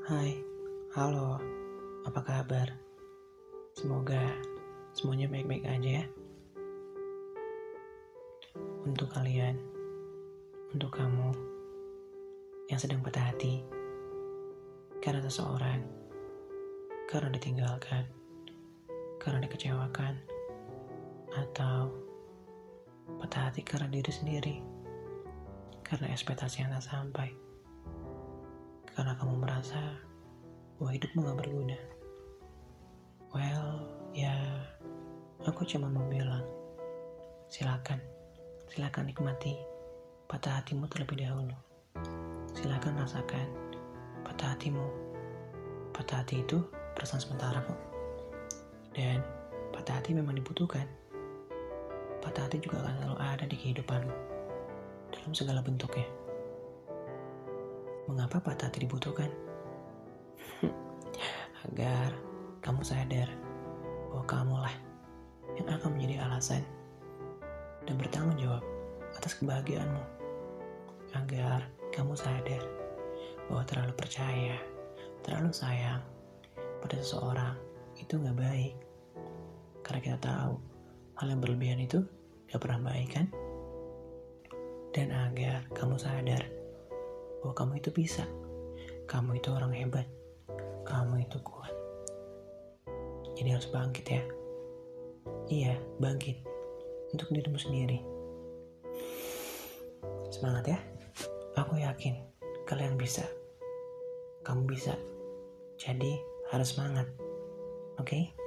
Hai, halo, apa kabar? Semoga semuanya baik-baik aja ya. Untuk kalian, untuk kamu yang sedang patah hati karena seseorang, karena ditinggalkan, karena dikecewakan, atau patah hati karena diri sendiri, karena ekspektasi yang tak sampai karena kamu merasa bahwa hidupmu gak berguna. Well, ya, aku cuma mau bilang, silakan, silakan nikmati patah hatimu terlebih dahulu. Silakan rasakan patah hatimu. Patah hati itu perasaan sementara kok. Dan patah hati memang dibutuhkan. Patah hati juga akan selalu ada di kehidupanmu dalam segala bentuknya. Mengapa patah hati dibutuhkan? Agar kamu sadar bahwa kamulah yang akan menjadi alasan dan bertanggung jawab atas kebahagiaanmu. Agar kamu sadar bahwa terlalu percaya, terlalu sayang pada seseorang itu nggak baik. Karena kita tahu hal yang berlebihan itu gak pernah baik kan? Dan agar kamu sadar bahwa kamu itu bisa. Kamu itu orang hebat. Kamu itu kuat. Jadi harus bangkit ya. Iya, bangkit. Untuk dirimu sendiri. Semangat ya. Aku yakin kalian bisa. Kamu bisa. Jadi harus semangat. Oke? Okay?